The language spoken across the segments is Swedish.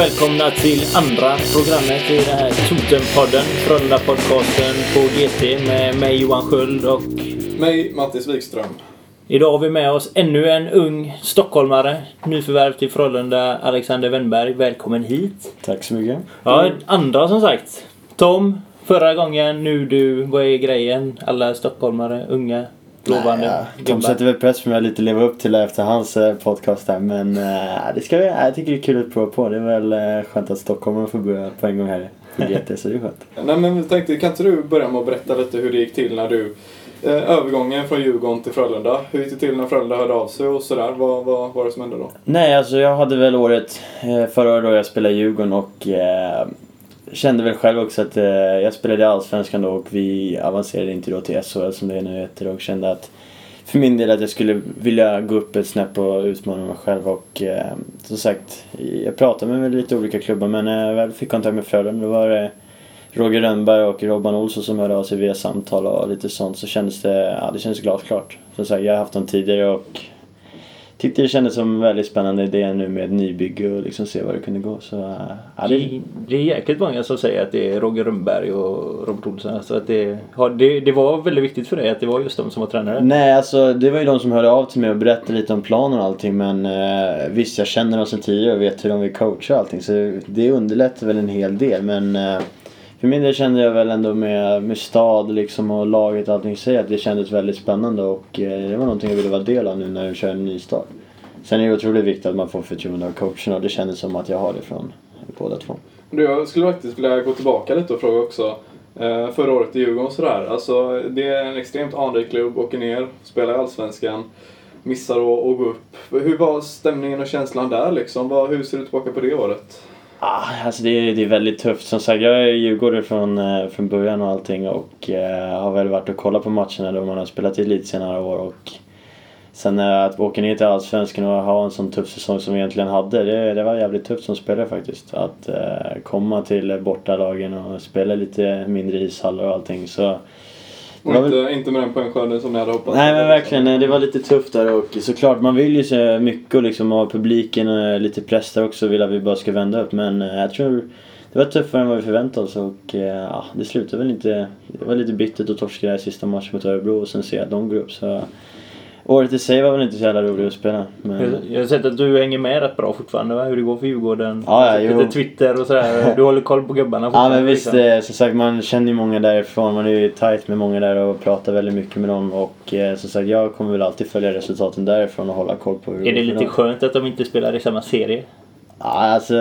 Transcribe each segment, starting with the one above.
välkomna till andra programmet i den här Totempodden. Frölunda-podcasten på GT med mig Johan Sköld och Mig, Mattis Wikström. idag har vi med oss ännu en ung stockholmare. Nyförvärv till Frölunda, Alexander Wennberg. Välkommen hit. Tack så mycket. Ja, andra som sagt. Tom, förra gången, nu du. Vad är grejen? Alla stockholmare, unga, lovande Ja, gubbar. sätter väl press på mig att lite leva upp till det efter hans eh, podcast här. Men eh, det ska vi, jag tycker det är kul att prova på. Det är väl eh, skönt att stockholmarna får börja på en gång här GT. så det är skönt. Nej men vi tänkte, kan inte du börja med att berätta lite hur det gick till när du eh, övergången från Djurgården till Frölunda. Hur gick det till när Frölunda hörde av sig och sådär? Vad, vad var det som hände då? Nej, alltså jag hade väl året eh, förra året då jag spelade i Djurgården och eh, kände väl själv också att eh, jag spelade i Allsvenskan då och vi avancerade inte då till SHL som det nu heter och kände att för min del att jag skulle vilja gå upp ett snäpp och utmana mig själv och eh, som sagt jag pratade med lite olika klubbar men när jag väl fick kontakt med Frölunda då var det Roger Rönnberg och Robban Olsson som hörde av sig via samtal och lite sånt så kändes det, ja det kändes glasklart. Som sagt jag har haft dem tidigare och tyckte det kändes som en väldigt spännande idé nu med nybygge och liksom se vad det kunde gå. Så, ja, Det, det är jäkligt många som säger att det är Roger Rönnberg och Robert Olsson. Alltså att det, ja, det, det var väldigt viktigt för dig att det var just de som var tränare. nej, alltså det var ju de som hörde av till mig och berättade lite om planen och allting men eh, visst jag känner dem sedan tidigare och vet hur de vill coacha och allting så det underlättar väl en hel del men eh, för min del kände jag väl ändå med, med stad liksom och laget och allting sig att det kändes väldigt spännande och eh, det var någonting jag ville vara del av nu när vi kör en ny start. Sen är det otroligt viktigt att man får förtroende av coachen och det kändes som att jag har det från båda två. Du, jag skulle faktiskt vilja gå tillbaka lite och fråga också. Eh, förra året i Djurgården sådär. Alltså, det är en extremt anrik klubb, åker ner, spelar i Allsvenskan, missar att gå upp. Hur var stämningen och känslan där liksom? Hur ser du tillbaka på det året? Ah, alltså det, är, det är väldigt tufft. Som sagt, jag är djurgårdare från, eh, från början och allting och eh, har väl varit och kollat på matcherna då man har spelat i elitserien några år och sen eh, att åka ner till Allsvenskan och ha en sån tuff säsong som vi egentligen hade, det, det var jävligt tufft som spelare faktiskt. Att eh, komma till bortalagen och spela lite mindre ishallar och allting så och Det var inte, inte med den poängskörden som ni hade hoppats. Nej men verkligen, eh, det var lite tufft där och såklart man vill ju se mycket och liksom ha publiken lite press där också vill att vi bara ska vända upp. Men eh, jag tror det var tuffare än vad vi förväntade oss och eh, ja, det slutade väl inte... Det var lite bittert att torska där sista matchen mot Örebro och sen se att de går upp så... Året i sig var väl inte så jävla roligt att spela men... Jag, har sett att du hänger med rätt bra fortfarande va? Hur det går för Djurgården. Ja, ja. Lite Twitter och sådär. Du håller koll på gubbarna Ja men visst, liksom. eh, som sagt man känner ju många därifrån. Man är ju tight med många där och pratar väldigt mycket med dem. Och eh, som sagt jag kommer väl alltid följa resultaten därifrån och hålla koll på hur Är det går för lite dem. skönt att de inte spelar i samma serie? Ja, alltså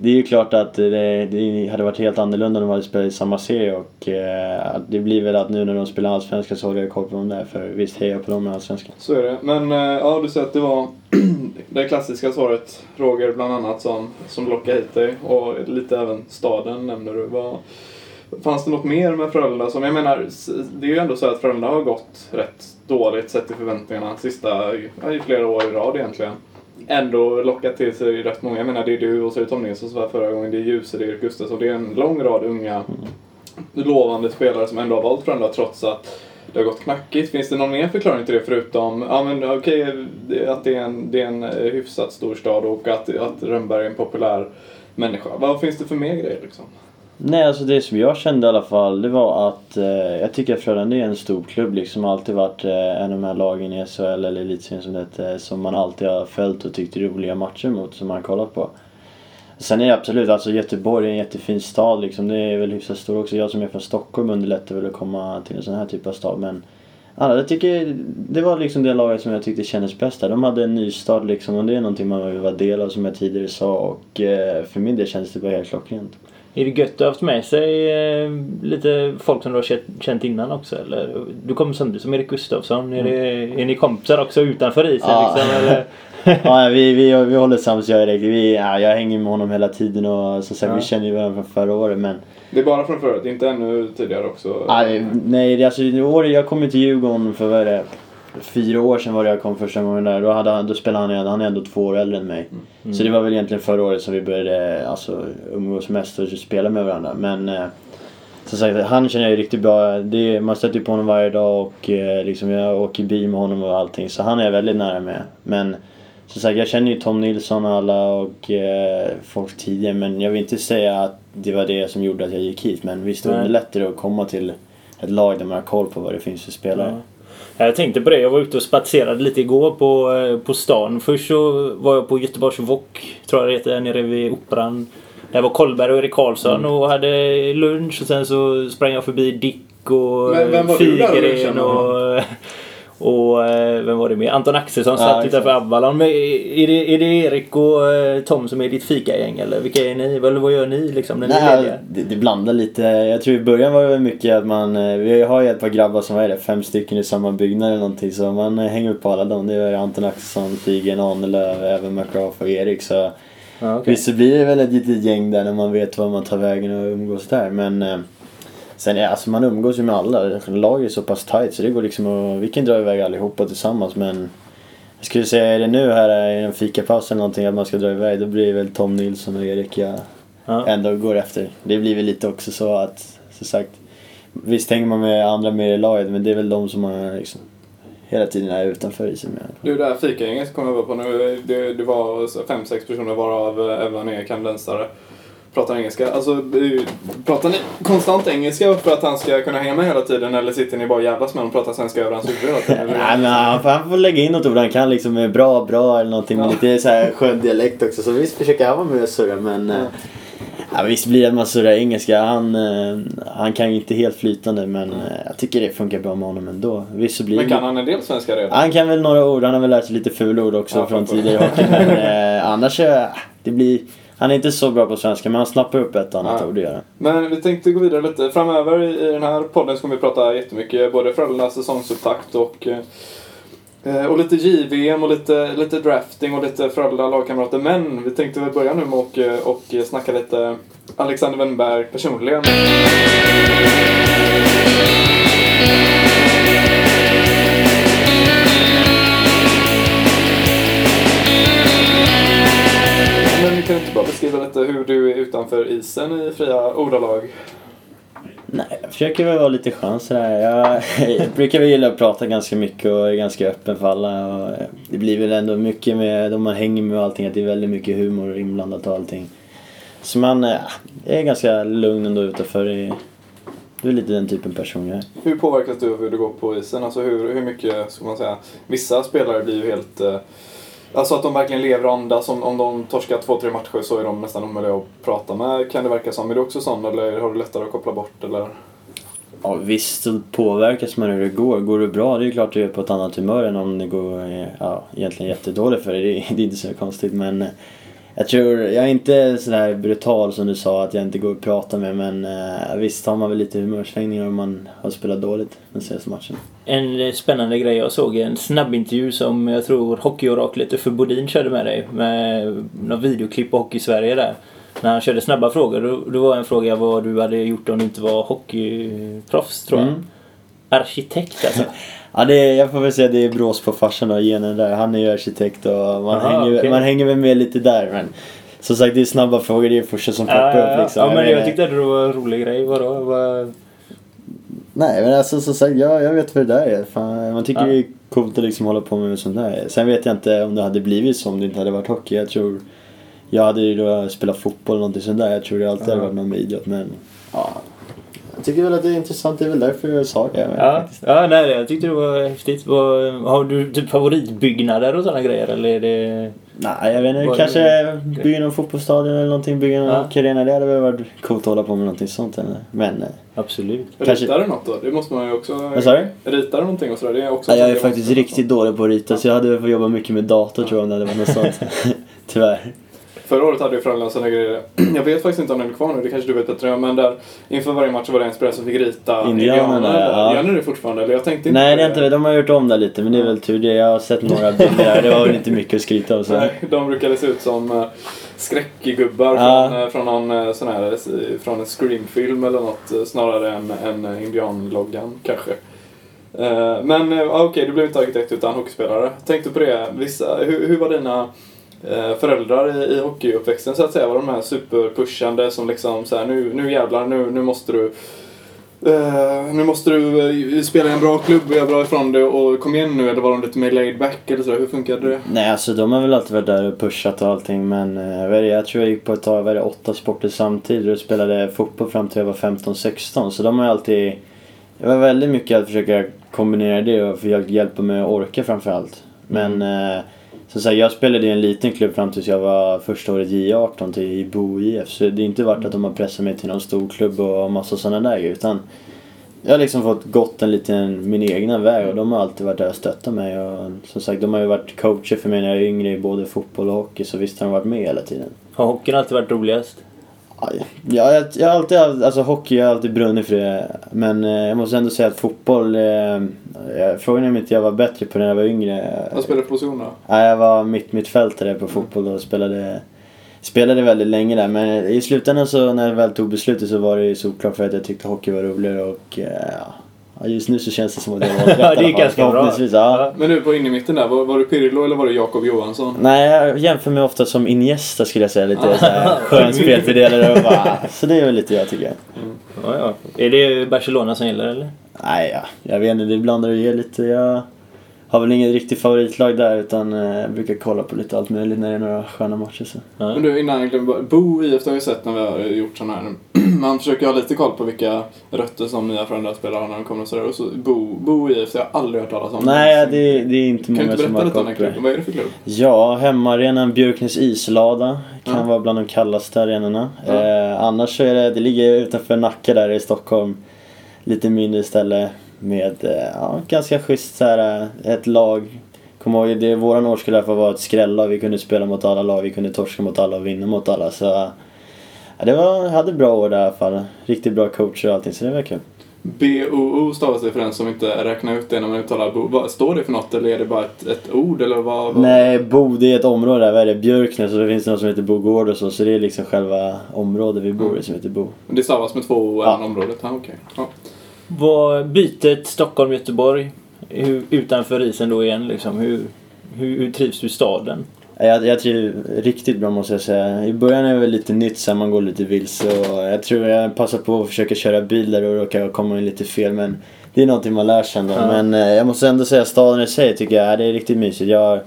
det är ju klart att det, det hade varit helt annorlunda om de hade spelat i samma serie och eh, det blir väl att nu när de spelar Allsvenskan så håller jag koll på dem där för visst hejar jag på dem i Allsvenskan. Så är det. Men eh, ja, du säger att det var det klassiska svaret, Roger bland annat, som, som lockade hit dig. Och lite även staden nämner du. Var, fanns det något mer med Frölunda som, jag menar, det är ju ändå så att Frölunda har gått rätt dåligt sett till förväntningarna sista, ja, i flera år i rad egentligen. Ändå lockat till sig rätt många. Jag menar, det är du och så är det Tom Nilsson som var förra gången, det är Djuse, det är Gustafsson. Det är en lång rad unga lovande spelare som ändå har valt Frölunda trots att det har gått knackigt. Finns det någon mer förklaring till det förutom ja, men, det- att det är, en, det är en eh, hyfsat stor stad och att, att Rönnberg är en populär människa? Vad finns det för mer grejer liksom? Nej, alltså det som jag kände i alla fall, det var att eh, jag tycker att Frölunda är en stor klubb liksom. Har alltid varit eh, en av de här lagen i SHL eller Elitserien som det heter, eh, som man alltid har följt och tyckt roliga matcher mot, som man har kollat på. Sen är det absolut, alltså Göteborg är en jättefin stad liksom. Det är väl hyfsat stor också. Jag som är från Stockholm underlättar väl att komma till en sån här typ av stad. Men alla, jag tycker det var liksom det laget som jag tyckte kändes bäst där. De hade en ny stad liksom och det är någonting man vill vara del av som jag tidigare sa. Och eh, för min del kändes det bara helt klockrent. Är det gött att ha haft med sig eh, lite folk som du har känt, innan också eller? Du kommer samtidigt som Erik Gustafsson. Är, det, är ni kompisar också utanför isen Ja. liksom? Eller? ja, vi, vi, vi håller sams jag och Erik. Vi, ja, jag hänger med honom hela tiden och som sagt Ja. vi känner ju varandra från förra året men Det är bara från förut, inte ännu tidigare också? Nej, nej alltså i år, jag kom ju till Djurgården för vad är det, fyra år sedan var det jag kom första gången där. Då, hade han, då spelade han, han är ändå två år äldre än mig. Så det var väl egentligen förra året som vi började alltså, umgås mest och spela med varandra. Men eh, som sagt, han känner jag ju riktigt bra. Det, man stöter ju på honom varje dag och eh, liksom, jag åker bil med honom och allting. Så han är jag väldigt nära med. Men som sagt, jag känner ju Tom Nilsson och alla och eh, folk tidigare. Men jag vill inte säga att det var det som gjorde att jag gick hit. Men visst, underlättar det att komma till ett lag där man har koll på vad det finns för spelare. Ja. Jag tänkte på det. Jag var ute och spatserade lite igår på, eh, på stan. Först så var jag på Göteborgs Wok, tror jag det heter, nere vid Operan. Där var Kolberg och Erik Karlsson Mm. och hade lunch och sen så sprang jag förbi Dick och Figren och... var det med? Anton Axelsson Ja, satt exakt. utanför Avalon. Men är det, är det Erik och eh, Tom som är ditt fikagäng eller vilka är ni? Eller vad gör ni liksom när ni är Nej, det, det blandar lite. Jag tror i början var det mycket att man... eh, Vi har ju ett par grabbar som är det, fem stycken i samma byggnad eller någonting. Så man eh, hänger upp på alla dem. Det är Anton Axelsson, Figren, Ahnelöv, även McGrath och Erik. Så Ja, okej. visst så blir det väl ett litet gäng där när man vet var man tar vägen och umgås där. Men sen är alltså man umgås ju med alla. Laget är så pass tight så det går liksom att... Vi kan dra iväg allihopa tillsammans men... Jag skulle säga är det nu här i en fikapaus eller någonting att man ska dra iväg då blir det väl Tom Nilsson och Erik jag Ja. ändå går efter. Det blir väl lite också så att, som sagt, visst hänger man med andra mer i laget men det är väl de som man liksom hela tiden är utanför isen med. Du, det här fikagänget kom jag på nu. Det, det var fem, sex personer varav eh, även är kanadensare. Pratar engelska. Alltså, ju- pratar ni konstant engelska för att han ska kunna hänga med hela tiden eller sitter ni bara och jävlas med honom och pratar svenska över hans huvud hela tiden? Nej men han får, han får lägga in något ord han kan liksom med bra, bra eller någonting med lite så här skön dialekt också. Så visst försöker han vara med och surra men eh, ja, visst blir det att man surrar engelska. Han, eh, han kan ju inte helt flytande men eh, jag tycker det funkar bra med honom ändå. Visst så blir Men kan han en del svenska redan? Han kan väl några ord, han har väl lärt sig lite fulord också Ja, från tidigare hockey. Men eh, annars, eh, det blir... Han är inte så bra på svenska men han snappar upp ett annat ord att göra. Men vi tänkte gå vidare lite. Framöver i, den här podden så kommer vi prata jättemycket både Frölundas säsongsupptakt och eh, och lite JVM och lite, lite drafting och lite Frölunda lagkamrater. Men vi tänkte väl börja nu med och, eh, och snacka lite Alexander Wennberg personligen. Beskriva lite hur du är utanför isen i fria ordalag? Nej, jag försöker väl vara lite skön sådär. Jag, jag brukar väl gilla att prata ganska mycket och är ganska öppen för alla. Och eh, det blir väl ändå mycket med de man hänger med och allting, att det är väldigt mycket humor inblandat och allting. Så man eh, är ganska lugn ändå utanför. Det är lite den typen person jag är. Hur påverkas du av hur det går på isen? Alltså hur, hur mycket, ska man säga, vissa spelare blir ju helt... Alltså att de verkligen lever och andas. Om, om de torskar två, tre matcher så är de nästan omöjliga att prata med, kan det verka som. Är du också sån eller har du lättare att koppla bort eller? Ja, visst så påverkas man hur det går. Går det bra, det är klart du är på ett annat humör än om det går ja, egentligen jättedåligt för dig. Det, är- det är inte så konstigt men eh, jag tror, jag är inte sådär brutal som du sa att jag inte går och pratar med men eh, visst har man väl lite humörsvängningar om man har spelat dåligt den senaste matchen. En eh, spännande grej jag såg, en snabbintervju som jag tror Hockeyoraklet Uffe Bodin körde med dig. Med något videoklipp på Hockey Sverige där. När han körde snabba frågor. Då, då var en fråga vad du hade gjort om du inte var hockeyproffs tror jag. Mm. Arkitekt alltså. Ja, det är, jag får väl säga det är brås på farsan och genen där. Han är ju arkitekt och man, Aha, hänger, okej. man hänger väl med lite där men som sagt det är snabba frågor, det är första som poppar ja, upp liksom. ja, men jag menar- tyckte att det var en rolig grej. Vadå? Vad... Nej men alltså som sagt, jag, jag vet vad det där är. Fan, man tycker Ja. det är coolt att liksom hålla på med sånt där. Sen vet jag inte om det hade blivit så om det inte hade varit hockey. Jag tror... Jag hade ju då spelat fotboll eller någonting sånt där. Jag tror det alltid hade Ja. varit någon med idrott men... Ja. Tycker väl att det är intressant. Det är väl därför jag sa det. Ja, faktiskt. ja nej, jag tyckte det var häftigt. Vad, har du typ favoritbyggnader och sådana grejer? Eller är det... Nej jag vet inte. Kanske bygga någon fotbollsstadion eller någonting. Bygga någon Ja. hockeyarena. Det hade väl varit coolt att hålla på med någonting sånt. Eller? Men... eh, Absolut. Kanske- Ritar du något då? Det måste man ju också... Vad sa du? Ritar du någonting och sådär? Det är också Ja, jag är faktiskt riktigt dålig på att rita så jag hade fått jobba mycket med dator tror jag om det hade varit något sånt. Tyvärr. Förra året hade ju Frölunda sådana grejer. Jag vet faktiskt inte om den är kvar nu, det kanske du vet bättre. Men där inför varje match var det en spelare som fick rita Indianerna, där. ja. Gör ni det fortfarande? Eller jag tänkte inte Nej, det är inte. De har gjort om det lite, men det är väl tur det. Jag har sett några bilder. Det var väl inte mycket att skryta om. Så. Nej, de brukade se ut som uh, skräckgubbar Ja. från, eh, från någon uh, sån här, eh, från en screamfilm eller något eh, snarare än, än indianloggan kanske. Eh, men okej, du blev inte arkitekt utan hockeyspelare. Tänkte på det, vissa, hur, hur var dina eh, föräldrar i, i hockeyuppväxten så att säga? Var de här superpushande som liksom så här, nu, nu jävlar, nu, nu måste du eh, nu måste du eh, spela i en bra klubb och göra bra ifrån det och kom igen nu eller var de lite mer laid back eller så? Hur funkade det? Nej, alltså de har väl alltid varit där och pushat och allting men eh, det, jag tror jag gick på ett tag, det, åtta sporter samtidigt och spelade fotboll fram till jag var 15-16 så de har ju alltid Det var väldigt mycket att försöka kombinera det och försöka hjälpa mig att orka framförallt. Men så, som sagt, jag spelade i en liten klubb fram tills jag var första året J18 till i Bo IF så det är inte varit att de har pressat mig till någon stor klubb och massa sådana där grejer, utan jag har liksom fått gått en liten, min egna väg och de har alltid varit där och stöttat mig. Och som sagt, de har ju varit coacher för mig när jag är yngre i både fotboll och hockey så visst har de varit med hela tiden. Har hockeyn alltid varit roligast? Ja, jag, jag har alltid, alltså hockey, jag har alltid brunnit för det. Men eh, jag måste ändå säga att fotboll, eh, jag, frågan är om inte jag var bättre på när jag var yngre. Vad spelar du för position då? Ja, jag var mitt mittfältare på fotboll och spelade, spelade väldigt länge där. Men i slutändan så när jag väl tog beslutet så var det ju såklart för att jag tyckte hockey var roligare och eh, ja, just nu så känns det som att det var rätt Ja, det är fall. ganska bra. Ja. Men du på in i mitten där, var, var du Pirlo eller var du Jakob Johansson? Nej, jag jämför mig ofta som Iniesta skulle jag säga. Lite såhär skön spelfördelare och bara, så det är väl lite jag tycker jag. Ja, ja. Är det Barcelona som gäller eller? Nej, ja, jag vet inte. Det blandar och ger lite. Jag har väl inget riktigt favoritlag där utan eh, brukar kolla på lite allt möjligt när det är några sköna matcher. Så. Men du, innan jag glömmer. Bo IF har jag ju sett när vi har gjort sådana här. Man försöker ha lite koll på vilka rötter som nya föräldrar spelar har när de kommer och sådär. Och så Bo, Bo IF, har jag aldrig hört talas om. Nej, det, det är inte Kan du många inte som berätta har lite om koll den på klubben? Vad är det för klubb? Ja, hemmaarenan Björknäs islada kan Ja. vara bland de kallaste arenorna. Ja. Eh, annars så är det, det ligger utanför Nacka där i Stockholm. Lite mindre ställe med eh, ja, ganska schysst så här, eh, ett lag. Kom ihåg, det, våran årskull fall var ett skrälla. Vi kunde spela mot alla lag, vi kunde torska mot alla och vinna mot alla. Så ja, det var, hade bra år där i alla fall. Riktigt bra coacher och allting, så det var kul. B-O-O stavas det för den som inte räknar ut det när man uttalar Bo. Står det för något eller är det bara ett, ett ord eller vad? vad? Nej, Bo det är ett område där. Vad är det? Björknäs och det finns något som heter Bogård och så. Så det är liksom själva området vi bor i som heter Bo. Det stavas med två O Ja. området? Ja, okej. Ja. Vad bytet Stockholm-Göteborg utanför isen då igen liksom? Hur, hur, hur trivs du i staden? Jag, jag trivs riktigt bra måste jag säga. I början är det väl lite nytt så man går lite vilse och jag tror jag passar på att försöka köra bil där och råkar komma in lite fel men det är någonting man lär sig ändå. Ja. Men eh, jag måste ändå säga staden i sig tycker jag, det är riktigt mysigt. Jag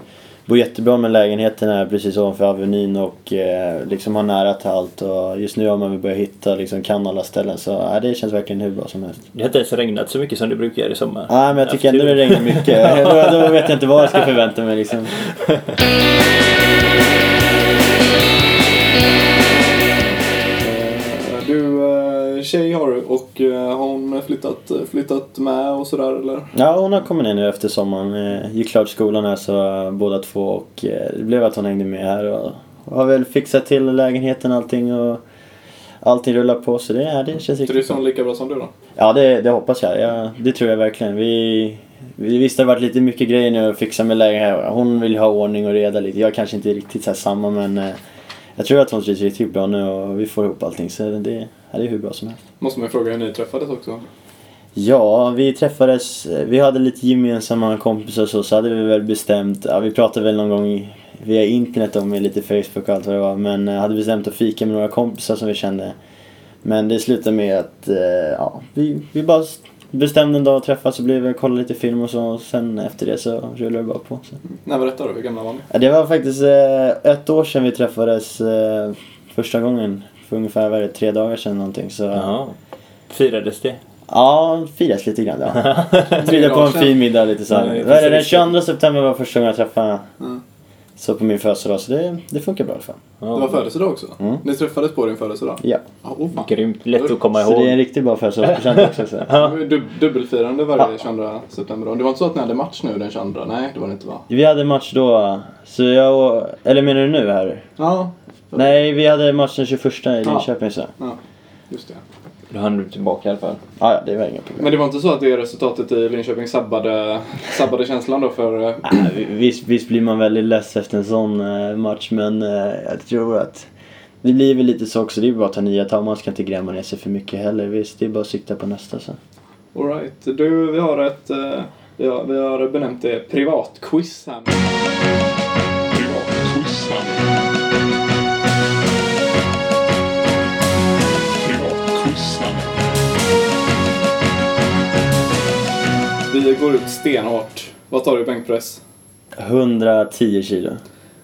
bor jättebra med lägenheten här precis ovanför Avenyn och eh, liksom har nära till allt och just nu har man väl börjat hitta liksom kan alla ställen så ja, det känns verkligen hur bra som helst. Det har inte ens regnat så mycket som det brukar göra i sommar. Nej men jag tycker ändå det regnar mycket. då, då vet jag inte vad jag ska förvänta mig liksom. tjej har du och eh, har hon flyttat, flyttat med och sådär eller? Ja, hon har kommit ner nu efter sommaren. Eh, gick klart skolan här så båda två och eh, det blev att hon hängde med här och har väl fixat till lägenheten och allting och allting rullar på så det, ja, det känns riktigt så bra. lika bra som du då? Ja, det, det hoppas jag. Ja, det tror jag verkligen. Vi, vi visst det har varit lite mycket grejer nu att fixa med lägenheten. Hon vill ha ordning och reda lite. Jag kanske inte är riktigt så samma men jag tror att hon trivs riktigt bra nu och vi får ihop allting så det, det är hur bra som helst. Måste man ju fråga hur ni träffades också. Ja, vi träffades, vi hade lite gemensamma kompisar och så, så hade vi väl bestämt, ja vi pratade väl någon gång via internet om lite Facebook och allt vad det var, men eh, hade bestämt att fika med några kompisar som vi kände. Men det slutade med att, eh, ja, vi, vi bara bestämde en dag att träffas och blev kolla lite film och så, och sen efter det så rullade det bara på. Så. När var detta då? Hur gamla var ni? Ja, det var faktiskt eh, ett år sedan vi träffades första gången, för ungefär vad är det, tre dagar sedan någonting. Så, Jaha. Firades det? Ja, firas lite grann ja. Bjuda på en fin middag lite så. Ja, här. det, den precis. 22 september var första gången jag träffade. Mm. Så på min födelsedag, så det, det funkar bra i alla fall. Ja. Det var födelsedag också? Mm. Ni träffades på din födelsedag? Ja. Ja, oh fan. Grymt. Lätt att komma Så det är en ihåg. riktigt bra födelsedagspresent också. Så. Det var ju dub- dubbelfirande varje 22 september. då. Det var inte så att ni hade match nu den 22? Nej, det var det inte va? Vi hade match då, så jag, eller menar du nu här? Ja. Nej, vi hade matchen 21 i Linköping så. Ja, just det. Då hann du tillbaka i alla fall. Ja, ja, det var inga problem. Men det var inte så att det resultatet i Linköping sabbade, sabbade känslan då för... Nej, visst, visst blir man väldigt less efter en sån eh, match men eh, jag tror att det blir väl lite så också. Det är bara att ta nya tag. Man ska inte gräma ner sig för mycket heller. Visst, det är bara att sikta på nästa så. Alright. Du, vi har ett... eh, Vi har, vi har benämnt det privatquiz här. Privatquiz här. Vi går ut stenhårt. Vad tar du i bänkpress? 110 kilo.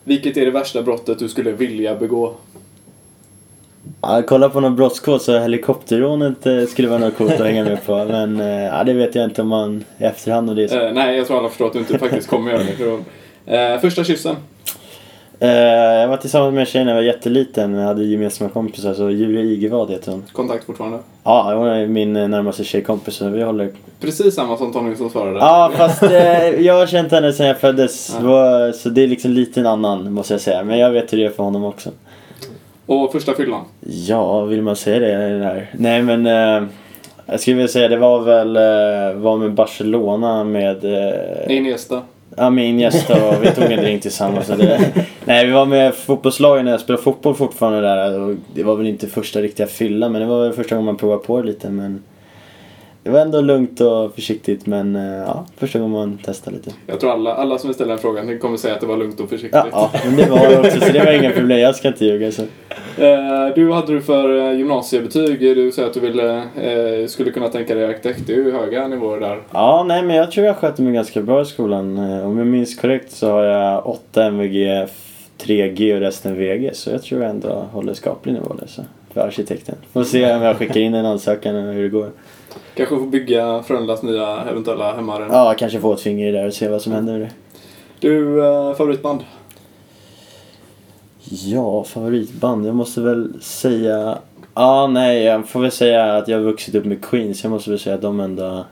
Vilket är det värsta brottet du skulle vilja begå? Ja, kolla på någon brottskod så helikopterrånet eh, skulle vara något coolt att hänga med på. Men eh, ja, det vet jag inte om man i efterhand och det är så. Eh, nej, jag tror alla förstår att du inte faktiskt kommer göra det. Eh, första kyssen. Eh, jag var tillsammans med en tjej när jag var jätteliten. Jag hade gemensamma kompisar. Så Julia Igevad heter hon. Kontakt fortfarande. Ja, hon är min eh, närmaste tjejkompis. Så vi håller Precis samma som Tony som svarade. Ja, fast eh, jag har känt henne sedan jag föddes. Var- Så det är liksom lite en annan, måste jag säga. Men jag vet hur det är för honom också. Och första fyllan. Ja, vill man säga det? Där? Nej, men... Eh, jag skulle vilja säga det var väl eh, var med Barcelona med... Eh, Iniesta. Ja, med Iniesta och vi tog en drink tillsammans. Det, nej, vi var med fotbollslagen när jag spelade fotboll fortfarande där. Och det var väl inte första riktiga fylla, men det var väl första gången man provade på det lite. Men det var ändå lugnt och försiktigt, men eh, ja, första gången man testade lite. Jag tror alla, alla som ställa den frågan kommer säga att det var lugnt och försiktigt. Ja, ja, men det var det också så det var inga problem. Jag ska inte ljuga. Så. Eh, du, vad hade du för eh, gymnasiebetyg? Du säger att du ville, eh, skulle kunna tänka dig arkitekt. Det är ju höga nivåer där. Ja, nej men jag tror jag skötte mig ganska bra i skolan. Eh, Om jag minns korrekt så har jag 8 MVG, 3G och resten VG. Så jag tror jag ändå håller skaplig nivå där så. För arkitekten. Får se om jag skickar in en ansökan och hur det går. Kanske får bygga Frölundas nya eventuella hemmaarena. Ja, kanske få ett finger i där och se vad som händer med det. Du, eh, favoritband? Ja, favoritband. Jag måste väl säga... Ja, nej, jag får väl säga att jag har vuxit upp med Queens. Jag måste väl säga att de ändå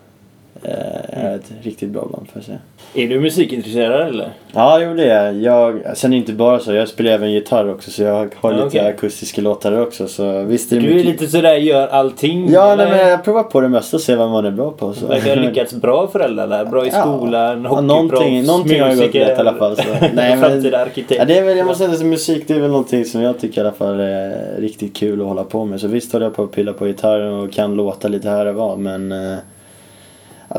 eh, är ett riktigt bra band, får jag säga. Är du musikintresserad eller? Ja, jo det är jag. Sen är det inte bara så. Jag spelar även gitarr också så jag har Ja, lite okej. akustiska låtar också. Så visst är Du är mycket... lite sådär, gör allting. Ja, eller? nej, men jag provar på det mesta och ser vad man är bra på. Så. Verkar ha lyckats bra föräldrar där. Bra i skolan, Ja, hockeyproffs, någonting, någonting har ju gått musiker, rätt i alla fall. Så. Nej, men, framtida arkitekt. ja, det är väl, jag måste säga att musik det är väl någonting som jag tycker i alla fall är riktigt kul att hålla på med. Så visst håller jag på att pilla på gitarren och kan låta lite här och var men eh,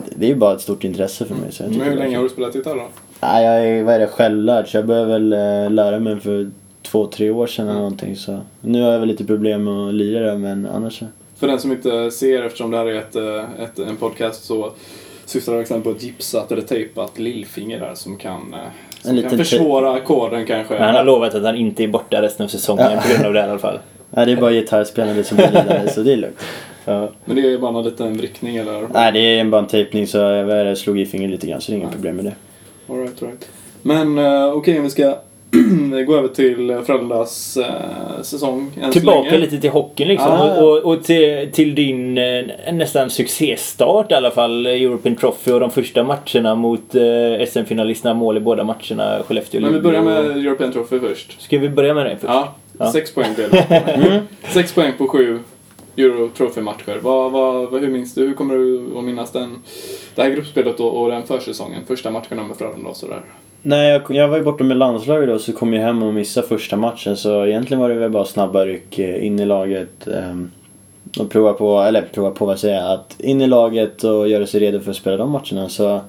det- det är ju bara ett stort intresse för mig. Så jag Men hur länge har du spelat gitarr då? Nej, jag är, vad är det, självlärd så jag började väl eh, lära mig för två, tre år sedan eller någonting. Så nu har jag väl lite problem med att lira det men annars så. För den som inte ser, eftersom det här är ett, eh, ett, en podcast, så syftar det exempel på ett gipsat eller tejpat lillfinger där som kan, eh, som En kan försvåra ackorden kanske. Men han har lovat att han inte är borta resten av säsongen på grund av det i alla fall. Nej, det är bara gitarrspelandet som är lidande så det är lugnt. Men det är ju bara en liten vrickning eller? Nej, det är bara en tejpning så jag slog i fingret lite grann så det är inga problem med det. All right, all right. Men eh, okej, om vi ska gå över till Frölundas eh, säsong än så Tillbaka länge. lite till hockeyn liksom. Ah. Och, och, och till, till din eh, nästan succéstart i alla fall. European Trophy och de första matcherna mot eh, SM-finalisterna. Mål i båda matcherna. Skellefteå Men vi börjar med European Trophy först. Ska vi börja med det först? Ja, Ja. sex poäng blev det. Sex poäng på sju Euro Trophy-matcher. Vad, vad, vad, hur minns du? Hur kommer du att minnas den, det här gruppspelet och, och den försäsongen? Första matcherna med Frölunda och sådär. Nej, jag, jag var ju borta med landslaget då så kom jag hem och missade första matchen så egentligen var det väl bara snabba ryck eh, in i laget. Ehm, och prova på, eller prova på vad säger jag, att in i laget och göra sig redo för att spela de matcherna. Så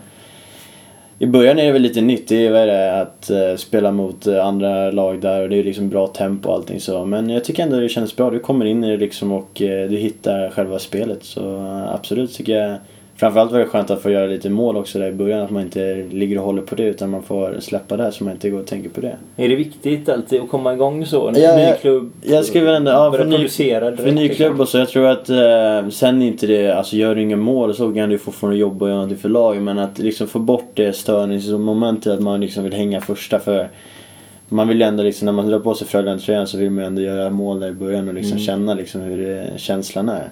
i början är det väl lite nytt, det är vad är det, att eh, spela mot eh, andra lag där och det är liksom bra tempo och allting så. Men jag tycker ändå det känns bra, du kommer in i det liksom och eh, du hittar själva spelet. Så eh, absolut tycker jag Framförallt var det skönt att få göra lite mål också där i början, att man inte ligger och håller på det utan man får släppa det så man inte går och tänker på det. Är det viktigt alltid att komma igång så? Ja, ny jag- klubb? jag skulle ändå- ja, för ny- direkt, För ny liksom. klubb och så, jag tror att eh, sen inte det, alltså gör du inga mål så kan du fortfarande jobba och göra någonting för laget men att liksom få bort det störningsmomentet att man liksom vill hänga första för man vill ju ändå liksom, när man drar på sig Frölunda-tröjan så vill man ju ändå göra mål där i början och liksom Mm. känna liksom hur det, känslan är.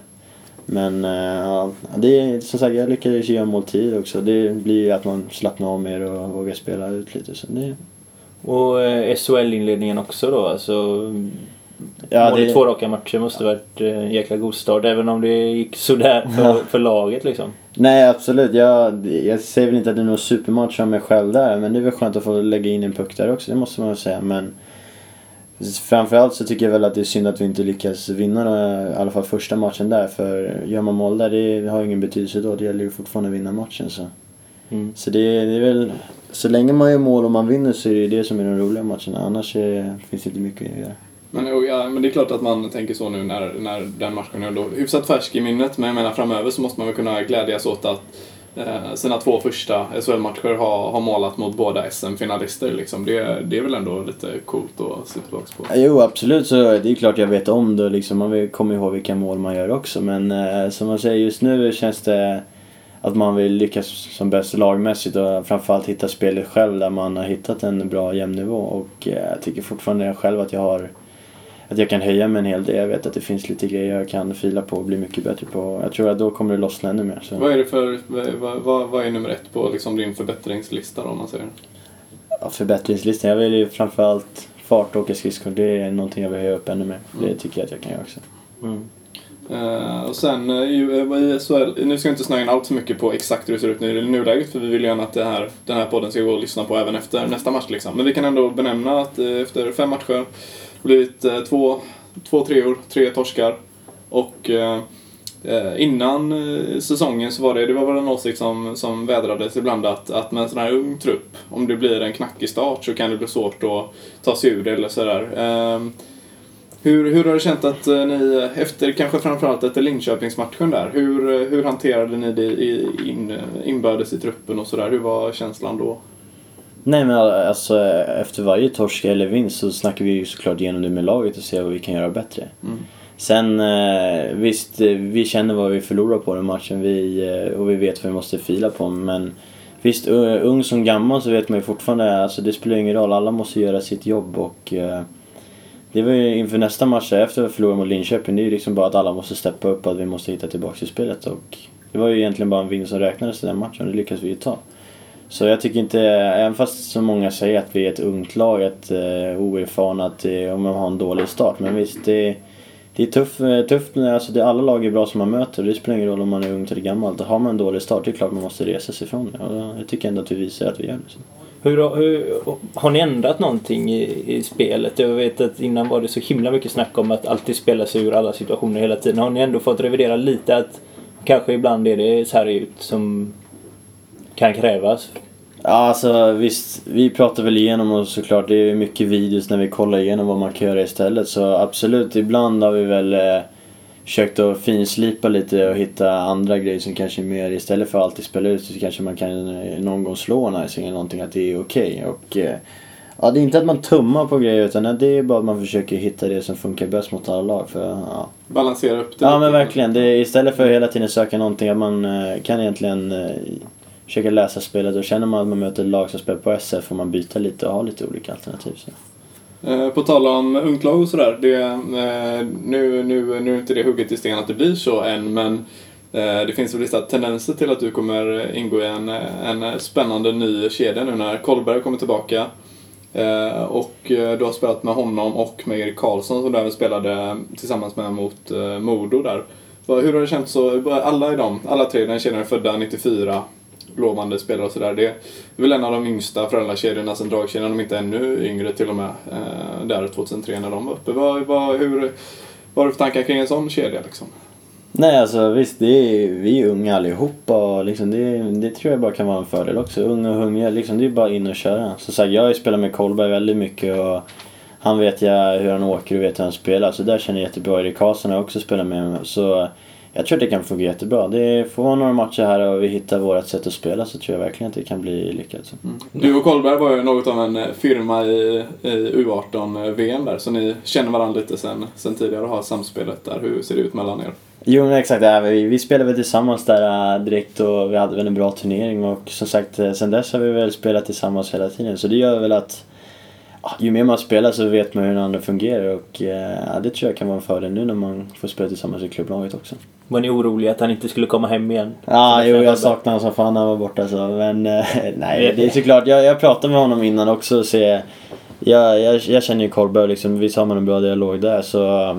Men eh, ja, det är som sagt, jag lyckades göra mål tidigt också. Det blir ju att man slappnar av mer och vågar spela ut lite. Så det, Och eh, SHL-inledningen också då. Alltså, Ja, mål i det- två raka matcher måste varit eh, en jäkla god start. Även om det gick sådär för, Ja. för laget liksom. Nej absolut, jag, jag säger väl inte att det är någon supermatch av mig själv där men det är väl skönt att få lägga in en puck där också, det måste man väl säga. Men framförallt så tycker jag väl att det är synd att vi inte lyckas vinna då, i alla fall första matchen där. För gör man mål där, det har ingen betydelse då. Det gäller ju fortfarande att vinna matchen. Så, Mm. så det, det är väl, så länge man gör mål och man vinner så är det det som är de roliga matcherna. Annars är, finns det inte mycket att göra. Men, ja, men det är klart att man tänker så nu när, när den matchen är då hyfsat färsk i minnet. Men jag menar framöver så måste man väl kunna glädjas åt att eh, sina två första SHL-matcher har, har målat mot båda SM-finalister. Liksom. Det, det är väl ändå lite coolt att se tillbaka på. Jo, absolut så det är klart jag vet om det. Liksom, man kommer ihåg vilka mål man gör också. Men eh, som man säger, just nu känns det att man vill lyckas som bäst lagmässigt och framförallt hitta spelet själv där man har hittat en bra jämn nivå. Och eh, jag tycker fortfarande själv att jag har att jag kan höja mig en hel del. Jag vet att det finns lite grejer jag kan fila på och bli mycket bättre på. Jag tror att då kommer det lossna ännu mer. Så. Vad är det för, vad, vad, vad är nummer ett på liksom din förbättringslista då, om man säger? Ja, förbättringslistan. Jag vill ju framförallt fart och åka skridskor. Det är någonting jag vill höja upp ännu mer. Det tycker jag att jag kan göra också. Mm. Eh, och sen eh, i, eh, i SHL, nu ska jag inte snöa in allt för mycket på exakt hur det ser ut nu i nuläget för vi vill gärna att det här, den här podden ska gå att lyssna på även efter nästa match liksom. Men vi kan ändå benämna att eh, efter fem matcher blivit eh, två, två treor, tre torskar och eh, eh, innan eh, säsongen så var det, det var väl en åsikt som, som vädrades ibland att, att med en sån här ung trupp, om det blir en knackig start så kan det bli svårt att ta sig ur det eller sådär. Ehm, hur, hur har du känt att eh, ni, eh, efter kanske framförallt efter Linköpingsmatchen där, hur, hur hanterade ni det in, inbördes i truppen och sådär? Hur var känslan då? Nej men alltså efter varje torsk eller vinst så snackar vi ju såklart igenom det med laget och ser vad vi kan göra bättre. Mm. Sen eh, visst, eh, vi känner vad vi förlorar på den matchen vi, eh, och vi vet vad vi måste fila på men visst, ung som gammal så vet man ju fortfarande, alltså det spelar ingen roll, alla måste göra sitt jobb och eh, det var ju inför nästa match efter att vi förlorade mot Linköping, det är ju liksom bara att alla måste steppa upp och att vi måste hitta tillbaka i spelet och det var ju egentligen bara en vinst som räknades i den matchen och det lyckades vi ju ta. Så jag tycker inte, även fast så många säger att vi är ett ungt lag, ett eh, oerfarna, att eh, om man har en dålig start. Men visst, det, det är tuff, eh, tufft. Alltså det, alla lag är bra som man möter. Det spelar ingen roll om man är ung eller gammal. Har man en dålig start, det är klart man måste resa sig ifrån det. Och jag tycker ändå att vi visar att vi gör det. Så. Hur, har- hur, har ni ändrat någonting i, i spelet? Jag vet att innan var det så himla mycket snack om att alltid spela sig ur alla situationer hela tiden. Har ni ändå fått revidera lite att kanske ibland är det så här ut som kan krävas? Ja, alltså visst. Vi pratar väl igenom och såklart det är mycket videos när vi kollar igenom vad man kan göra istället. Så absolut, ibland har vi väl eh, försökt att finslipa lite och hitta andra grejer som kanske är mer istället för att alltid spela ut så kanske man kan eh, någon gång slå en icing eller någonting att det är okej. Och eh, ja, det är inte att man tummar på grejer utan det är bara att man försöker hitta det som funkar bäst mot alla lag. För, ja. Balansera upp det Ja men verkligen. Det är, istället för att hela tiden söka någonting att man eh, kan egentligen eh, försöka läsa spelet och känner man att man möter ett lag som spelar på SF får man byta lite och ha lite olika alternativ. Så. Eh, På tal om ungt lag och sådär. Det, eh, nu, nu, nu är inte det hugget i sten att det blir så än men eh, det finns väl vissa tendenser till att du kommer ingå i en, en spännande ny kedja nu när Kolberg kommer tillbaka. Eh, och eh, du har spelat med honom och med Erik Karlsson som du även spelade tillsammans med mot Modo där. Hur har det känts så? Alla i dem, alla tre i den kedjan är födda 94 lovande spelare och sådär. Det är väl en av de yngsta föräldrakedjorna sen dragkedjan, om inte ännu yngre till och med. Eh, där 2003 när de var uppe. Vad, vad, hur, vad har du för tankar kring en sån kedja liksom? Nej alltså visst, det är, vi är unga allihopa och liksom det, det tror jag bara kan vara en fördel också. Unga och hungriga, liksom, det är bara in och köra. Som sagt, jag har ju spelat med Kolberg väldigt mycket och han vet jag hur han åker och vet hur han spelar. Så där känner jag jättebra. Erik Karlsson har jag också spelat med. Så jag tror att det kan fungera jättebebra. Det får vara några matcher här och vi hittar vårt sätt att spela så tror jag verkligen att det kan bli lyckat. Så. Du och Kolberg var ju något av en eh, firma i, i U18-VM där, så ni känner varandra lite sen, sen tidigare och har samspelet där. Hur ser det ut mellan er? Jo men exakt, ja, vi, vi spelade väl tillsammans där äh, direkt och vi hade väl en bra turnering och som sagt sen dess har vi väl spelat tillsammans hela tiden så det gör väl att ju mer man spelar så vet man hur den andra fungerar och äh, ja, det tror jag kan vara en fördel nu när man får spela tillsammans i klubblaget också. Var ni oroliga att han inte skulle komma hem igen? Ja, jo jag saknar honom som fan när han var borta så men äh, nej det är såklart, jag, jag pratade med honom innan också och se jag, jag, jag känner ju Kolberg och liksom, visst har man en bra dialog där så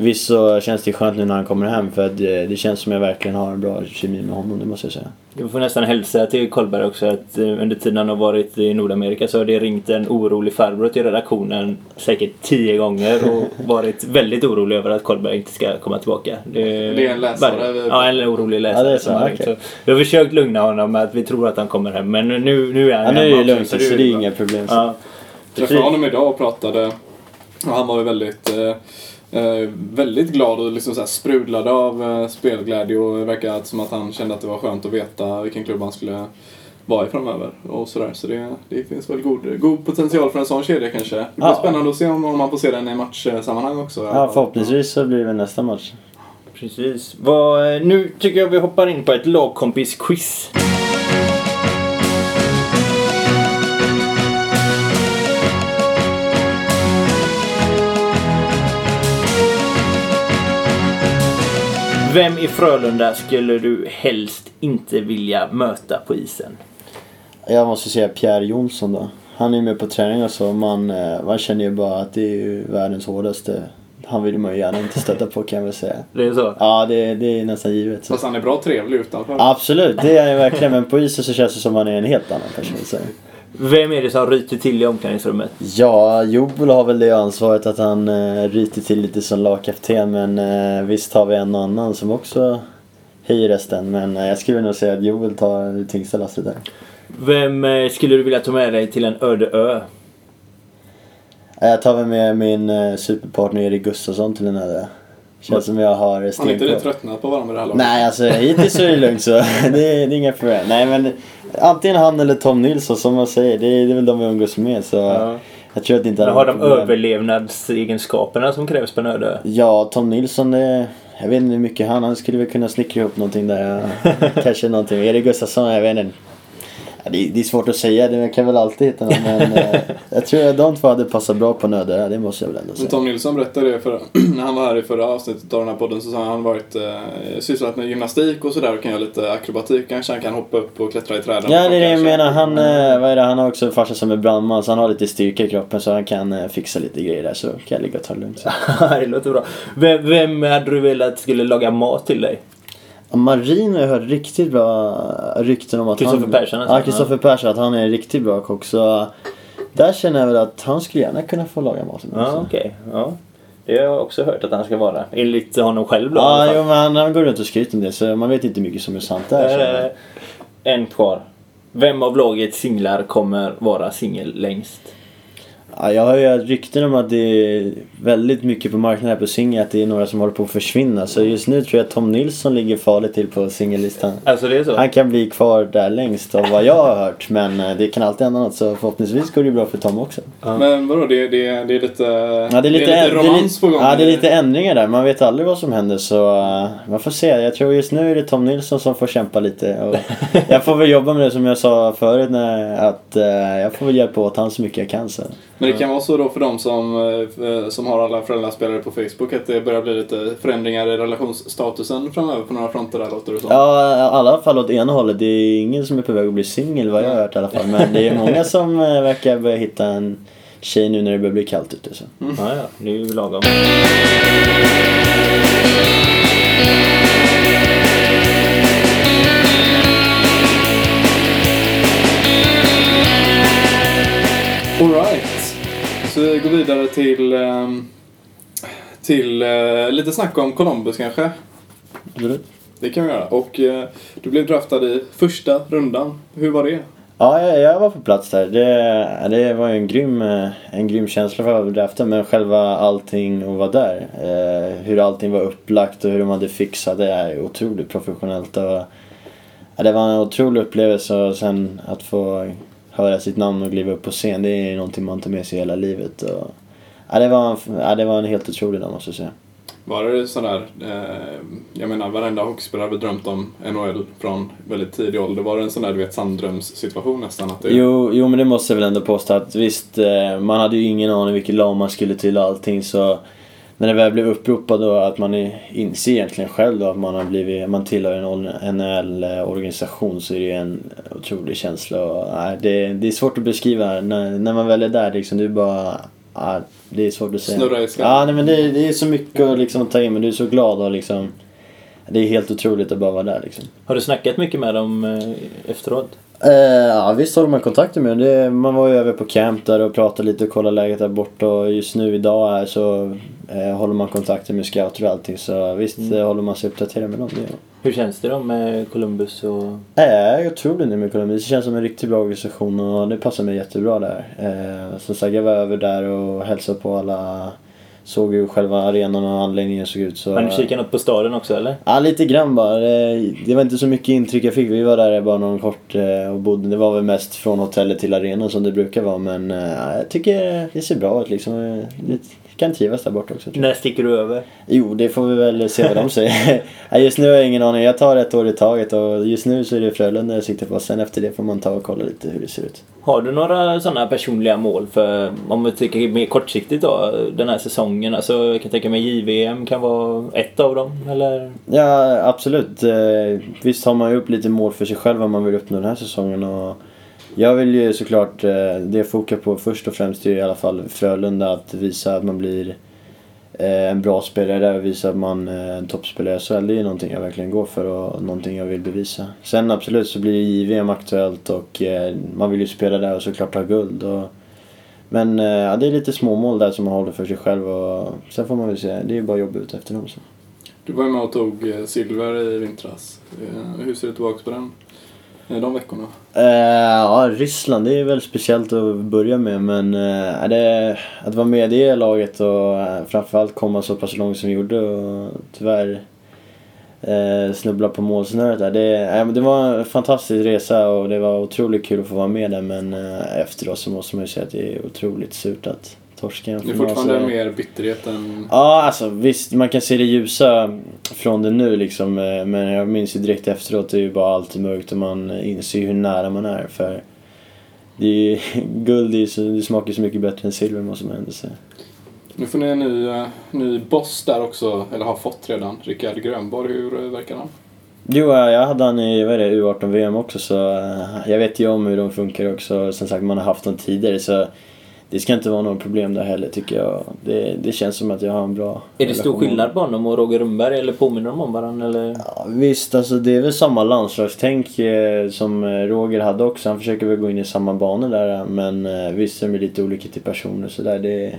Visst så känns det skönt nu när han kommer hem för att det, det känns som jag verkligen har en bra kemi med honom, det måste jag säga. Du får nästan hälsa till Kolberg också att eh, under tiden han har varit i Nordamerika så har det ringt en orolig farbror till redaktionen säkert tio gånger och varit väldigt orolig över att Kolberg inte ska komma tillbaka. Det, Det är en läsare Ja, en orolig läsare. Ja, det är så, okej. Så Vi har försökt lugna honom med att vi tror att han kommer hem men nu, nu är han Ja, nu är hemma det lugnt så det är inga problem. Ja. träffade honom idag och pratade. Och han var ju väldigt, eh, eh, väldigt glad och liksom så här sprudlade av eh, spelglädje och det verkade som att han kände att det var skönt att veta vilken klubb han skulle vara i framöver. Och sådär. Så det, det finns väl god, god potential för en sån kedja kanske. Det blir Ja. spännande att se om, om man får se den i matchsammanhang också. Ja, förhoppningsvis så blir det nästa match. Precis. Vad, eh, nu tycker jag vi hoppar in på ett lagkompis-quiz. Vem i Frölunda skulle du helst inte vilja möta på isen? Jag måste säga Pierre Jonsson då. Han är med på träning och så. Man, eh, man känner ju bara att det är ju världens hårdaste. Han vill man ju gärna inte stöta på kan jag väl säga. Det är så? Ja, det, det är nästan givet. Så. Fast han är bra trevlig utanför. Absolut, det är han ju verkligen. Men på isen så känns det som att han är en helt annan person. Så. Vem är det som ryter till i omklädningsrummet? Ja, Jobel har väl det ansvaret att han uh, ryter till lite som lagkapten. Men eh, visst har vi en och annan som också höjer rösten. Men eh, jag skulle nog säga att Joel tar det tyngsta lasset där. Vem eh, skulle du vilja ta med dig till en öde ö? Jag tar väl med min uh, superpartner Erik Gustafsson till den här. Känns som jag har Har ni stenkoll. inte det tröttnat på varandra det här laget? Nej, alltså hittills så är det lugnt så. det, är, det är inga problem. Nej, men antingen han eller Tom Nilsson som man säger. Det är, det är väl de vi umgås med. Så jag tror att det inte Men har de problem. överlevnadsegenskaperna som krävs på en öde? Ja, Tom Nilsson, det, jag vet inte hur mycket han, han skulle väl kunna snickra ihop någonting där. Kanske någonting. Erik Gustafsson, jag vet inte. Det, det är svårt att säga, det kan väl alltid hitta någon. Men eh, jag tror att de två hade passat bra på ö, det måste jag väl ändå Men säga. Tom Nilsson berättade det för, när han var här i förra avsnittet av den här podden så sa han att han varit eh, sysslat med gymnastik och sådär och kan göra lite akrobatik. Kanske han kan hoppa upp och klättra i träden. Ja, det är det jag menar. Han, eh, vad är det, han har också en farsa som är brandman så han har lite styrka i kroppen så han kan eh, fixa lite grejer där så kan jag ligga och ta det lugnt. Det låter bra. Vem, vem hade du velat skulle laga mat till dig? Ja, Marin har jag hört riktigt bra rykten om att Kristoffer han... Persson alltså? Ja, Kristoffer Persson, att han är en riktigt bra kock. Så där känner jag väl att han skulle gärna kunna få laga maten. Ja, också. okej. Ja. Det har jag också hört att han ska vara. Enligt honom själv då. Ja, jo, men han, han går runt och skryter om det så man vet inte mycket som är sant där. Eh, En kvar. Vem av lagets singlar kommer vara singel längst? Ja, jag har ju hört rykten om att det är väldigt mycket på marknaden här på singel, att det är några som håller på att försvinna. Så just nu tror jag att Tom Nilsson ligger farligt till på singellistan. Alltså det är så? Han kan bli kvar där längst av vad jag har hört. Men eh, det kan alltid hända något så förhoppningsvis går det ju bra för Tom också. Men vadå, det, det, det är lite, Ja, det är lite, det är lite romans på gång. Ja, det är lite ändringar där. Man vet aldrig vad som händer så uh, man får se. Jag tror just nu är det Tom Nilsson som får kämpa lite. Och jag får väl jobba med det som jag sa förut. När, att uh, jag får väl hjälpa åt han så mycket jag kan. Så. Men det kan vara så då för de som, eh, som har alla föräldraspelare på Facebook att det börjar bli lite förändringar i relationsstatusen framöver på några fronter där låter det som. Ja, i alla fall åt ena hållet. Det är ingen som är på väg att bli singel vad jag har hört i alla fall. Men det är många som uh, verkar börja hitta en tjej nu när det börjar bli kallt ute. Så. Ja, ja. Det är ju lagom. Alright. Vi går vidare till, ehm, till eh, lite snack om Columbus kanske. Absolut. Det kan vi göra. Och eh, du blev draftad i första rundan. Hur var det? Ja, jag, jag var på plats där. Det, det var ju en grym, eh, en grym känsla för draften. Men själva allting och vara där. Hur allting var upplagt och hur de hade fixat det är otroligt professionellt. Och, ja, det var en otrolig upplevelse och sen att få höra sitt namn och kliva upp på scen. Det är någonting man tar med sig hela livet. Och, ja, det, var, en- ja, det var en helt otrolig dag måste jag säga. Var det sådär, eh, jag menar varenda hockeyspelare väl drömt om NHL från väldigt tidig ålder. Var det en sån där du vet sanddrömssituation nästan? Att det, Jo, jo men det måste jag väl ändå påstå att visst, eh, man hade ju ingen aning vilket lag man skulle till och allting så när det väl blir uppropad och att man inser egentligen själv då att man har blivit, man tillhör en NHL-organisation så är det en otrolig känsla. Och, nej, det, det är svårt att beskriva när, när man väl är där liksom. Det är bara, ja, det är svårt att säga. Snurra i skallen. Ja, nej, men det, det är så mycket att liksom ta in men du är så glad och liksom det är helt otroligt att bara vara där liksom. Har du snackat mycket med dem eh, efteråt? Eh, ja, visst håller man kontakter med dem. Man var ju över på camp där och pratade lite och kollade läget där borta. Och just nu idag här så håller man kontakter med scouter och allting. Så visst eh, håller man sig uppdaterad med dem. Det, Hur känns det då med Columbus och... Nej, jag otroligt nöjd med Columbus. Det känns som en riktigt bra organisation och det passar mig jättebra där. Eh, som sagt, jag var över där och hälsade på alla. Såg hur själva arenan och anläggningen såg ut. Så, Har du kikat något på staden också eller? Ja, lite grann bara. Det, det var inte så mycket intryck jag fick. Vi var där bara någon kort eh, och bodde. Det var väl mest från hotellet till arenan som det brukar vara. Men eh, jag tycker det ser bra ut liksom. Kan trivas där borta också. När sticker du över? Jo, det får vi väl se vad de säger. Just nu har jag ingen aning. Jag tar ett år i taget och just nu så är det Frölunda jag siktar på. Sen efter det får man ta och kolla lite hur det ser ut. Har du några sådana personliga mål för, om vi tycker mer kortsiktigt då, den här säsongen? Alltså jag kan tänka mig JVM kan vara ett av dem, eller? Ja, absolut. Eh, Visst har man ju upp lite mål för sig själv vad man vill uppnå den här säsongen. Och jag vill ju såklart, eh, det jag fokar på först och främst är i alla fall Frölunda att visa att man blir eh, en bra spelare och visa att man är en toppspelare i SHL. Det är någonting jag verkligen går för och någonting jag vill bevisa. Sen absolut så blir JVM aktuellt och man vill ju spela där och såklart ta guld. Och, men ja, det är lite småmål där som man håller för sig själv och sen får man väl se. Det är ju bara jobb ut efter dem. Så. Du var ju med och tog silver i vintras. Hur ser du tillbaka på den? De veckorna? Eh, ja, Ryssland, det är väl speciellt att börja med men uh, det, att vara med i det laget och uh, framförallt komma så pass långt som vi gjorde och tyvärr uh, snubbla på målsnöret där. Det, eh, det var en fantastisk resa och det var otroligt kul att få vara med där men uh, efteråt så måste man ju säga att det är otroligt surt att torska en Det är fortfarande så- mer bitterhet än... Ja, alltså visst, man kan se det ljusa från det nu liksom. eh, Men jag minns ju direkt efteråt, det är ju bara allt är mörkt och man inser ju hur nära man är. För det är ju, guld är så, det smakar ju så mycket bättre än silver måste man ändå säga. Nu får ni en ny, eh, ny boss där också, eller har fått redan. Rickard Grönborg, hur eh, verkar han? Jo, jag hade han i vad är det, U18-VM också så jag vet ju om hur de funkar också. Som sagt, man har haft dem tidigare så det ska inte vara något problem där heller tycker jag. Det, det känns som att jag har en bra Är det stor skillnad på honom och Roger Rönnberg eller påminner de om varandra eller? Ja, visst, alltså det är väl samma landslagstänk eh, som eh, Roger hade också. Han försöker väl gå in i samma banor där men eh, visst är de lite olika till personer så där. Det,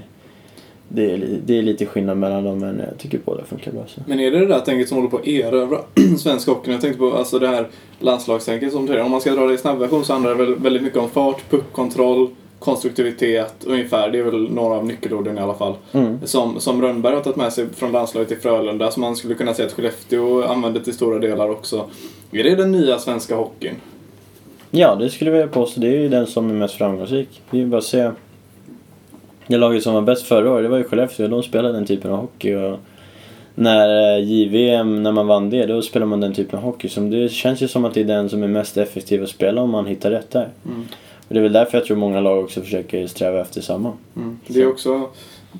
det, är, det är lite skillnad mellan dem men jag tycker båda funkar bra. Så. Men är det det där tänket som håller på att erövra svensk hockey? Jag tänkte på alltså det här landslagstänket som du säger. Om man ska dra det i snabbversion så handlar det väl väldigt mycket om fart, puckkontroll, konstruktivitet ungefär. Det är väl några av nyckelorden i alla fall. Mm. Som, som Rönnberg har tagit med sig från landslaget till Frölunda, som man skulle kunna säga att Skellefteå använder till stora delar också. Är det den nya svenska hockeyn? Ja, det skulle jag vilja påstå. Det är ju den som är mest framgångsrik. Vi vill bara se. Det laget som var bäst förra året, det var ju Skellefteå. De spelade den typen av hockey. Och när eh, JVM, när man vann det, då spelar man den typen av hockey. Som det känns ju som att det är den som är mest effektiv att spela om man hittar rätt där. Mm. Och det är väl därför jag tror många lag också försöker sträva efter samma. Mm. Det är också...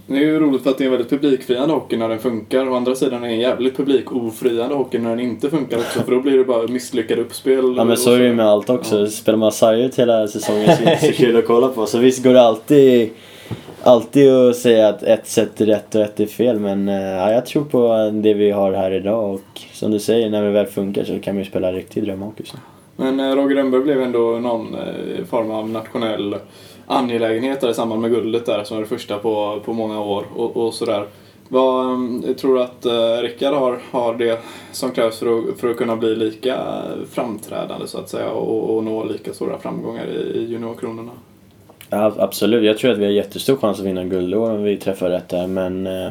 Det är ju roligt för att det är en väldigt publikfriande hockey när den funkar. Å andra sidan är det en jävligt publikofriande hockey när den inte funkar också. För då blir det bara misslyckade uppspel. Ja men så är det ju med allt också. Spelar man sargat hela säsongen så är det inte så kul att kolla på. Så visst går det alltid, alltid att säga att ett sätt är rätt och ett är fel. Men eh, ja, jag tror på det vi har här idag och som du säger, när vi väl funkar så kan vi spela riktig drömhockey. så. Men eh, Roger Rönnberg blev ändå någon eh, form av nationell angelägenhet där i samband med guldet där som var det första på, på många år och, och sådär. Vad eh, tror du att eh, Rickard har, har det som krävs för att, för att kunna bli lika framträdande så att säga och, och nå lika stora framgångar i, i juniorkronorna? Ja, absolut, jag tror att vi har jättestor chans att vinna guld om vi träffar rätt där. Men eh,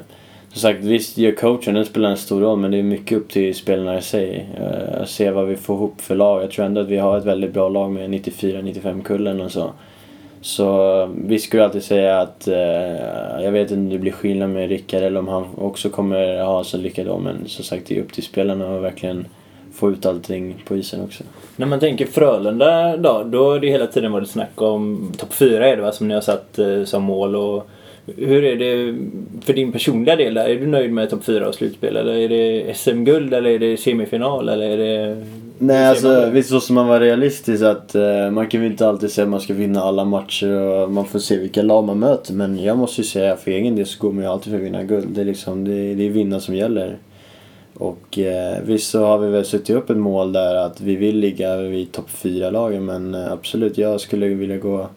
som sagt, visst gör coachen, den spelar en stor roll men det är mycket upp till spelarna i sig. Eh, att se vad vi får ihop för lag. Jag tror ändå att vi har ett väldigt bra lag med 94-95 kullen och så. Så eh, vi skulle alltid säga att eh, jag vet inte om det blir skillnad med Rickard eller om han också kommer ha så lycka då men som sagt det är upp till spelarna att verkligen få ut allting på isen också. När man tänker Frölunda då, då har det hela tiden varit snack om topp 4 är det va, som ni har satt eh, som mål och hur är det för din personliga del där? Är du nöjd med topp 4 och slutspel? Eller är det SM-guld eller är det semifinal? Eller är det... Nej alltså visst måste man vara realistisk att eh, man kan ju inte alltid säga att man ska vinna alla matcher och man får se vilka lag man möter. Men jag måste ju säga för egen del så går man ju alltid för att vinna guld. Det är liksom, det, det är vinna som gäller. Och eh, visst så har vi väl suttit upp ett mål där att vi vill ligga vid topp 4-lagen men eh, absolut jag skulle vilja gå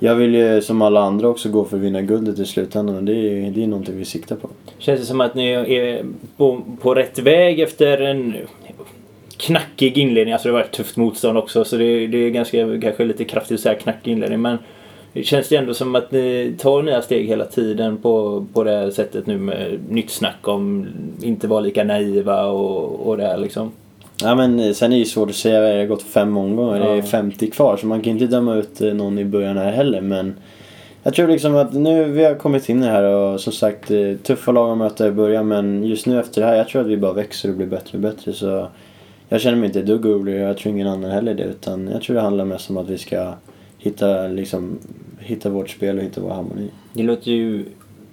jag vill ju som alla andra också gå för att vinna guldet i slutändan och det är, det är någonting vi siktar på. Känns det som att ni är på, på rätt väg efter en knackig inledning? Alltså det har varit tufft motstånd också så det, det är ganska, kanske lite kraftigt att säga knackig inledning men det känns det ändå som att ni tar nya steg hela tiden på, på det här sättet nu med nytt snack om inte vara lika naiva och, och det här liksom. Ja men eh, sen är det ju svårt att säga, det har gått fem omgångar, det är Ja. 50 kvar så man kan inte döma ut eh, någon i början här heller men jag tror liksom att nu vi har kommit in i det här och som sagt eh, tuffa lag att möta i början men just nu efter det här jag tror att vi bara växer och blir bättre och bättre så jag känner mig inte ett dugg orolig och jag tror ingen annan heller det utan jag tror det handlar mest om att vi ska hitta liksom hitta vårt spel och hitta vår harmoni. Det låter ju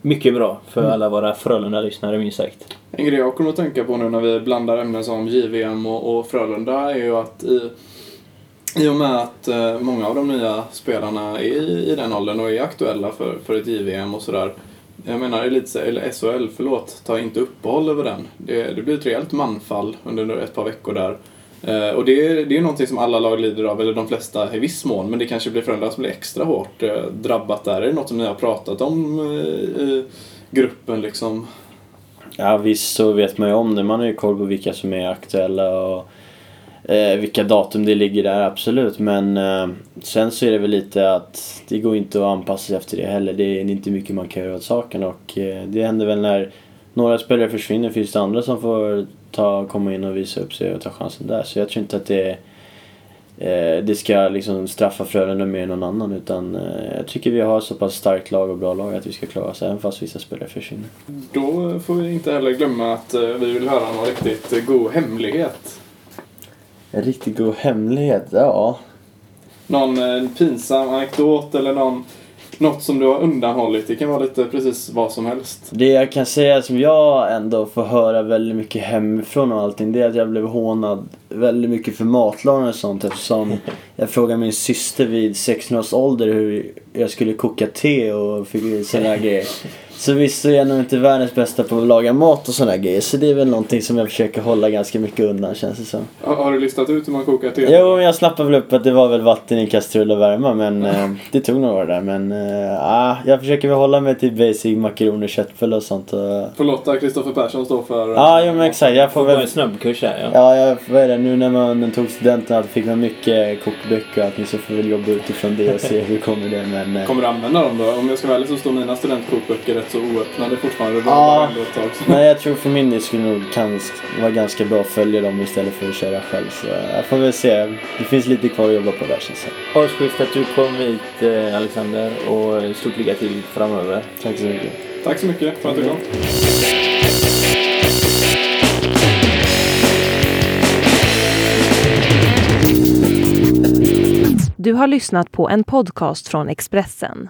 mycket bra för alla våra Frölunda-lyssnare minst sagt. En grej jag kommer att tänka på nu när vi blandar ämnen som JVM och, och Frölunda är ju att i, i och med att eh, många av de nya spelarna är i, i den åldern och är aktuella för, för ett JVM och sådär. Jag menar elitse, eller SHL, förlåt, ta inte uppehåll över den. Det, det blir ett rejält manfall under ett par veckor där. Eh, och det är, det är någonting som alla lag lider av, eller de flesta i viss mån, men det kanske blir Frölunda som blir extra hårt eh, drabbat där. Är det något som ni har pratat om eh, i gruppen liksom? Ja visst så vet man ju om det. Man har ju koll på vilka som är aktuella och eh, vilka datum det ligger där, absolut. Men eh, sen så är det väl lite att det går inte att anpassa sig efter det heller. Det är inte mycket man kan göra åt saken och eh, det händer väl när några spelare försvinner finns det andra som får ta, komma in och visa upp sig och ta chansen där. Så jag tror inte att det eh, det ska liksom straffa Frölunda mer än någon annan utan eh, jag tycker vi har så pass starkt lag och bra lag att vi ska klara oss även fast vissa spelare försvinner. Då får vi inte heller glömma att eh, vi vill höra någon riktigt eh, god hemlighet. En riktigt god hemlighet, ja. Någon eh, pinsam anekdot eller någon, något som du har undanhållit. Det kan vara lite precis vad som helst. Det jag kan säga som jag ändå får höra väldigt mycket hemifrån och allting det är att jag blev hånad väldigt mycket för matlagning och sånt eftersom jag frågade min syster vid 16 års ålder hur jag skulle koka te och fick sådana grejer. Så visst så är jag nog inte världens bästa på att laga mat och sådana här grejer så det är väl någonting som jag försöker hålla ganska mycket undan känns det som. Har, har du listat ut hur man kokar te? Jo, men jag snappade väl upp att det var väl vatten i kastrull och värma men eh, det tog några år där men eh, ah, jag försöker väl hålla mig till basic makaroner, köttbullar och sånt och Får låta Kristoffer Persson stå för... Ja, jo men exakt. Jag får väl... en snabbkurs här ja. Ja, jag, vad är det? Nu när man tog studenten fick man mycket kokböcker och allting så får vi väl jobba utifrån det och se hur kommer det. Men, eh, Kommer du använda dem då? Om jag ska ärlig så står mina studentkokböcker rätt så oöppnade fortfarande. Ja. nej, jag tror för min del skulle nog kan vara ganska bra att följa dem istället för att köra själv. Så jag får väl se. Det finns lite kvar att jobba på där känns det att du kom hit eh, Alexander och stort lycka till framöver. Tack så mycket. Tack så mycket för att du kom. Du har lyssnat på en podcast från Expressen.